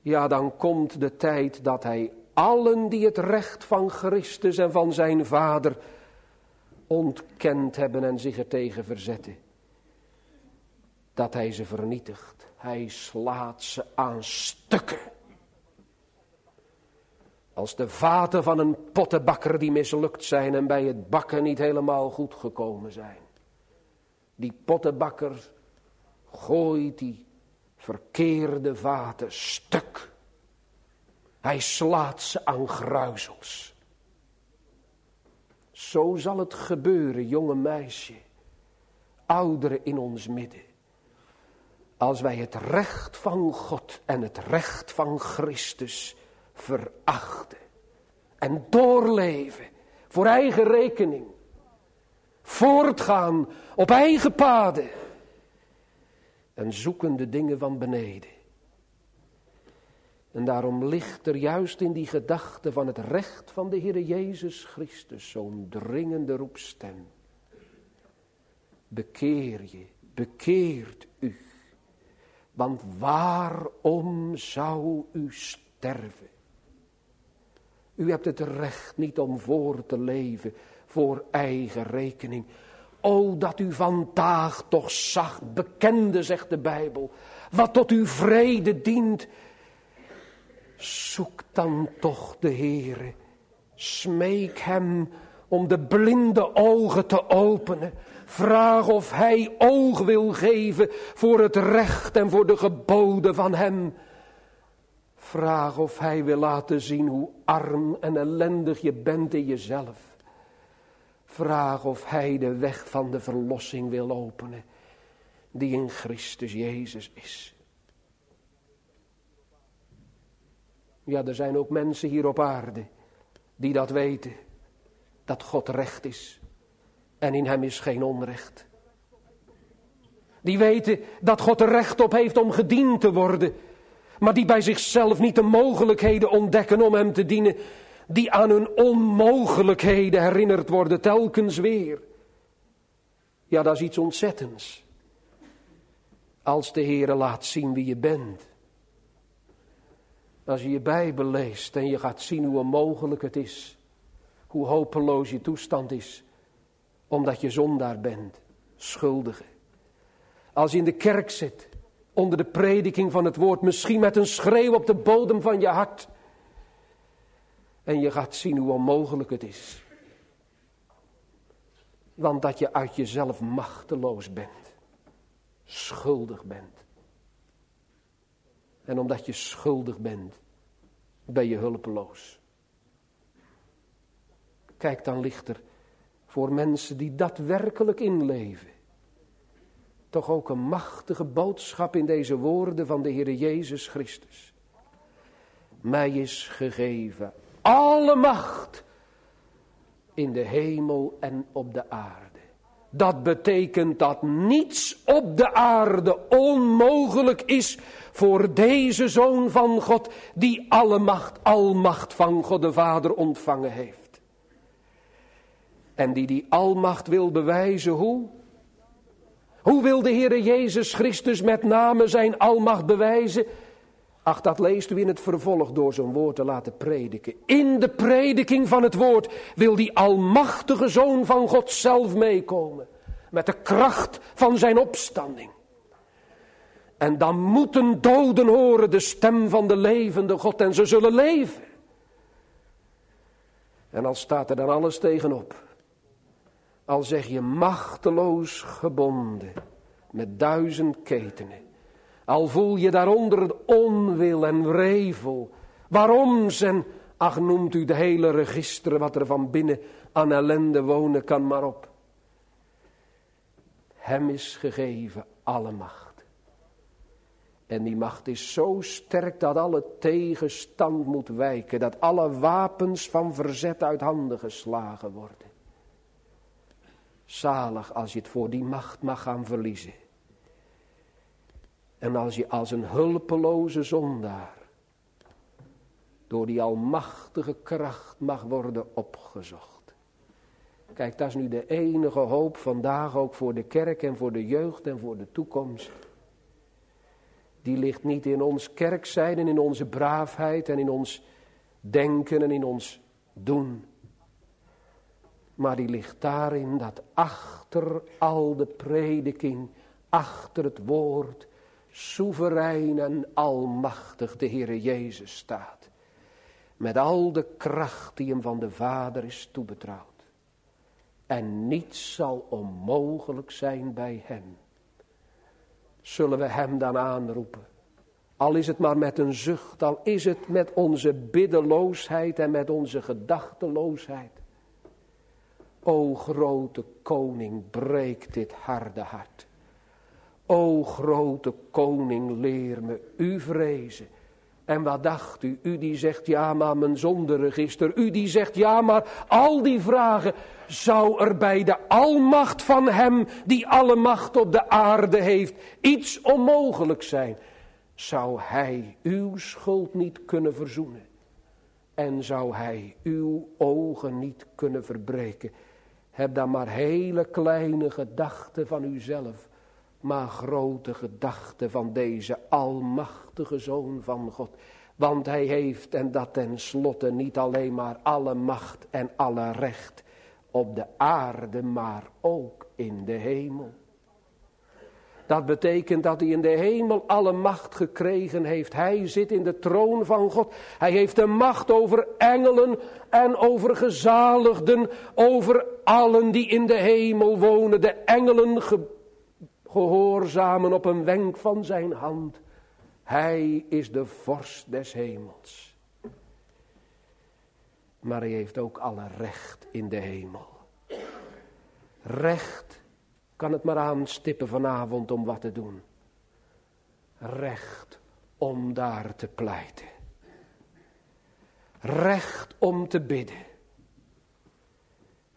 ja dan komt de tijd dat hij allen die het recht van Christus en van zijn vader ontkend hebben en zich er tegen verzetten, dat hij ze vernietigt. Hij slaat ze aan stukken. Als de vaten van een pottenbakker die mislukt zijn en bij het bakken niet helemaal goed gekomen zijn. Die pottenbakker gooit die verkeerde vaten stuk. Hij slaat ze aan gruizels. Zo zal het gebeuren, jonge meisje, ouderen in ons midden. Als wij het recht van God en het recht van Christus verachten en doorleven voor eigen rekening, voortgaan op eigen paden en zoeken de dingen van beneden. En daarom ligt er juist in die gedachte van het recht van de Heer Jezus Christus zo'n dringende roepstem. Bekeer je, bekeert u. Want waarom zou u sterven? U hebt het recht niet om voor te leven voor eigen rekening. O, dat u vandaag toch zacht bekende, zegt de Bijbel, wat tot uw vrede dient. Zoek dan toch de Heere. Smeek hem om de blinde ogen te openen. Vraag of hij oog wil geven voor het recht en voor de geboden van hem. Vraag of hij wil laten zien hoe arm en ellendig je bent in jezelf. Vraag of hij de weg van de verlossing wil openen, die in Christus Jezus is. Ja, er zijn ook mensen hier op aarde die dat weten, dat God recht is en in hem is geen onrecht. Die weten dat God er recht op heeft om gediend te worden. Maar die bij zichzelf niet de mogelijkheden ontdekken om hem te dienen. Die aan hun onmogelijkheden herinnerd worden telkens weer. Ja, dat is iets ontzettends. Als de Heere laat zien wie je bent. Als je je Bijbel leest en je gaat zien hoe onmogelijk het is. Hoe hopeloos je toestand is. Omdat je zondaar bent. Schuldige. Als je in de kerk zit. Onder de prediking van het woord. Misschien met een schreeuw op de bodem van je hart. En je gaat zien hoe onmogelijk het is. Want dat je uit jezelf machteloos bent. Schuldig bent. En omdat je schuldig bent, ben je hulpeloos. Kijk dan lichter voor mensen die dat werkelijk inleven. Toch ook een machtige boodschap in deze woorden van de Heer Jezus Christus. Mij is gegeven alle macht in de hemel en op de aarde. Dat betekent dat niets op de aarde onmogelijk is voor deze zoon van God, die alle macht, almacht van God de Vader ontvangen heeft. En die die almacht wil bewijzen, hoe? Hoe wil de Heere Jezus Christus met name zijn almacht bewijzen? Ach, dat leest u in het vervolg door zijn woord te laten prediken. In de prediking van het woord wil die almachtige zoon van God zelf meekomen. Met de kracht van zijn opstanding. En dan moeten doden horen de stem van de levende God en ze zullen leven. En al staat er dan alles tegenop. Al zeg je machteloos gebonden met duizend ketenen. Al voel je daaronder het onwil en wrevel. Waarom zijn, ach noemt u de hele register wat er van binnen aan ellende wonen kan maar op. Hem is gegeven alle macht. En die macht is zo sterk dat alle tegenstand moet wijken. Dat alle wapens van verzet uit handen geslagen worden. Zalig als je het voor die macht mag gaan verliezen. En als je als een hulpeloze zondaar door die almachtige kracht mag worden opgezocht. Kijk, dat is nu de enige hoop vandaag ook voor de kerk en voor de jeugd en voor de toekomst. Die ligt niet in ons kerk zijn en in onze braafheid en in ons denken en in ons doen. Maar die ligt daarin dat achter al de prediking, achter het woord, soeverein en almachtig de Heere Jezus staat. Met al de kracht die hem van de Vader is toebetrouwd. En niets zal onmogelijk zijn bij hem. Zullen we hem dan aanroepen? Al is het maar met een zucht, al is het met onze biddeloosheid en met onze gedachteloosheid. O grote koning, breek dit harde hart. O grote koning, leer me u vrezen. En wat dacht u? U die zegt ja, maar mijn zonderegister. U die zegt ja, maar al die vragen. Zou er bij de almacht van hem, die alle macht op de aarde heeft, iets onmogelijk zijn? Zou hij uw schuld niet kunnen verzoenen? En zou hij uw ogen niet kunnen verbreken? Heb dan maar hele kleine gedachten van uzelf maar grote gedachte van deze almachtige Zoon van God. Want hij heeft, en dat tenslotte, niet alleen maar alle macht en alle recht op de aarde, maar ook in de hemel. Dat betekent dat hij in de hemel alle macht gekregen heeft. Hij zit in de troon van God. Hij heeft de macht over engelen en over gezaligden, over allen die in de hemel wonen. De engelen gehoorzamen op een wenk van zijn hand. Hij is de vorst des hemels. Maar hij heeft ook alle recht in de hemel. Recht kan het maar aanstippen vanavond om wat te doen. Recht om daar te pleiten. Recht om te bidden.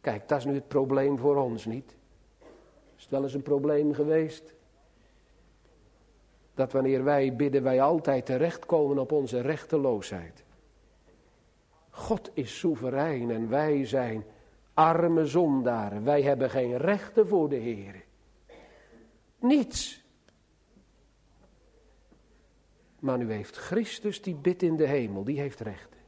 Kijk, dat is nu het probleem voor ons niet. Is het wel eens een probleem geweest? dat wanneer wij bidden, wij altijd terechtkomen op onze rechteloosheid. God is soeverein en wij zijn arme zondaren. Wij hebben geen rechten voor de Heer. Niets. Maar nu heeft Christus die bidt in de hemel, die heeft rechten.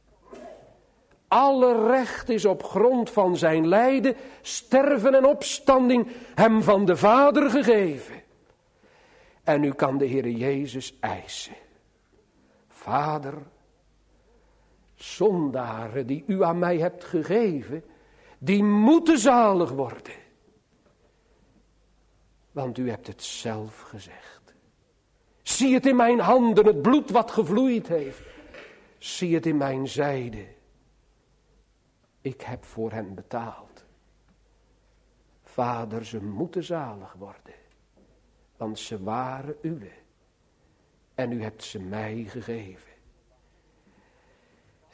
Alle recht is op grond van zijn lijden, sterven en opstanding hem van de Vader gegeven. En nu kan de Heer Jezus eisen. Vader, zondaren die u aan mij hebt gegeven, die moeten zalig worden. Want u hebt het zelf gezegd. Zie het in mijn handen, het bloed wat gevloeid heeft. Zie het in mijn zijde. Ik heb voor hen betaald. Vader, ze moeten zalig worden. Want ze waren uwe. En u hebt ze mij gegeven.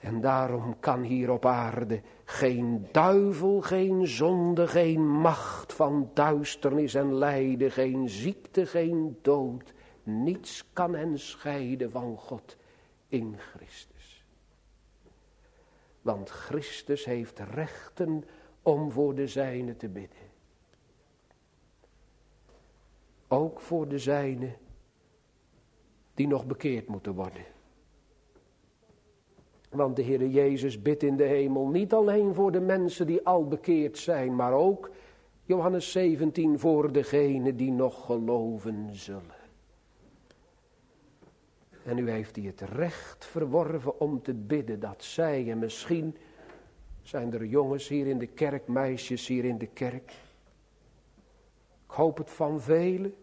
En daarom kan hier op aarde geen duivel, geen zonde, geen macht van duisternis en lijden, geen ziekte, geen dood. Niets kan hen scheiden van God in Christus. Want Christus heeft rechten om voor de zijne te bidden. Ook voor de zijne die nog bekeerd moeten worden. Want de Heer Jezus bidt in de hemel niet alleen voor de mensen die al bekeerd zijn, maar ook, Johannes 17, voor degenen die nog geloven zullen. En nu heeft hij het recht verworven om te bidden dat zij, en misschien zijn er jongens hier in de kerk, meisjes hier in de kerk. Ik hoop het van velen,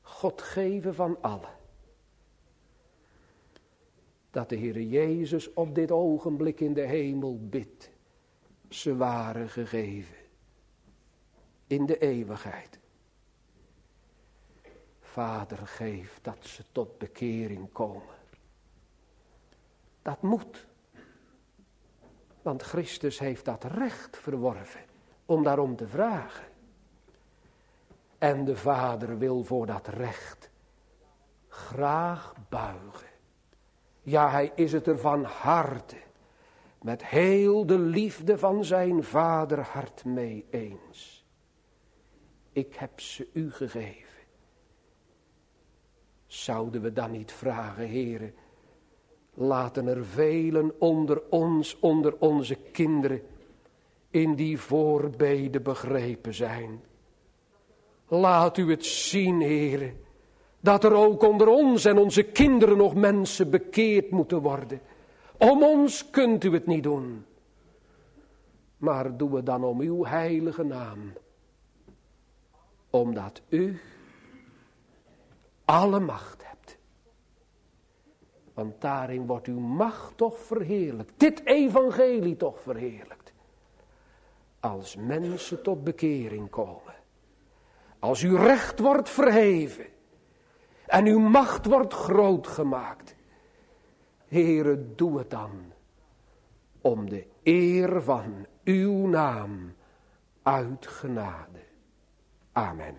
God geven van allen dat de Heer Jezus op dit ogenblik in de hemel bidt. Ze waren gegeven. In de eeuwigheid. Vader, geef dat ze tot bekering komen. Dat moet. Want Christus heeft dat recht verworven om daarom te vragen. En de Vader wil voor dat recht graag buigen. Ja, hij is het er van harte, met heel de liefde van zijn vaderhart mee eens. Ik heb ze u gegeven. Zouden we dan niet vragen, heren, laten er velen onder ons, onder onze kinderen, in die voorbeden begrepen zijn. Laat u het zien, heren dat er ook onder ons en onze kinderen nog mensen bekeerd moeten worden. Om ons kunt u het niet doen. Maar doe het dan om uw heilige naam. Omdat u alle macht hebt. Want daarin wordt uw macht toch verheerlijkt. Dit evangelie toch verheerlijkt. Als mensen tot bekering komen. Als uw recht wordt verheven. En uw macht wordt groot gemaakt. Heere, doe het dan. Om de eer van uw naam uit genade. Amen.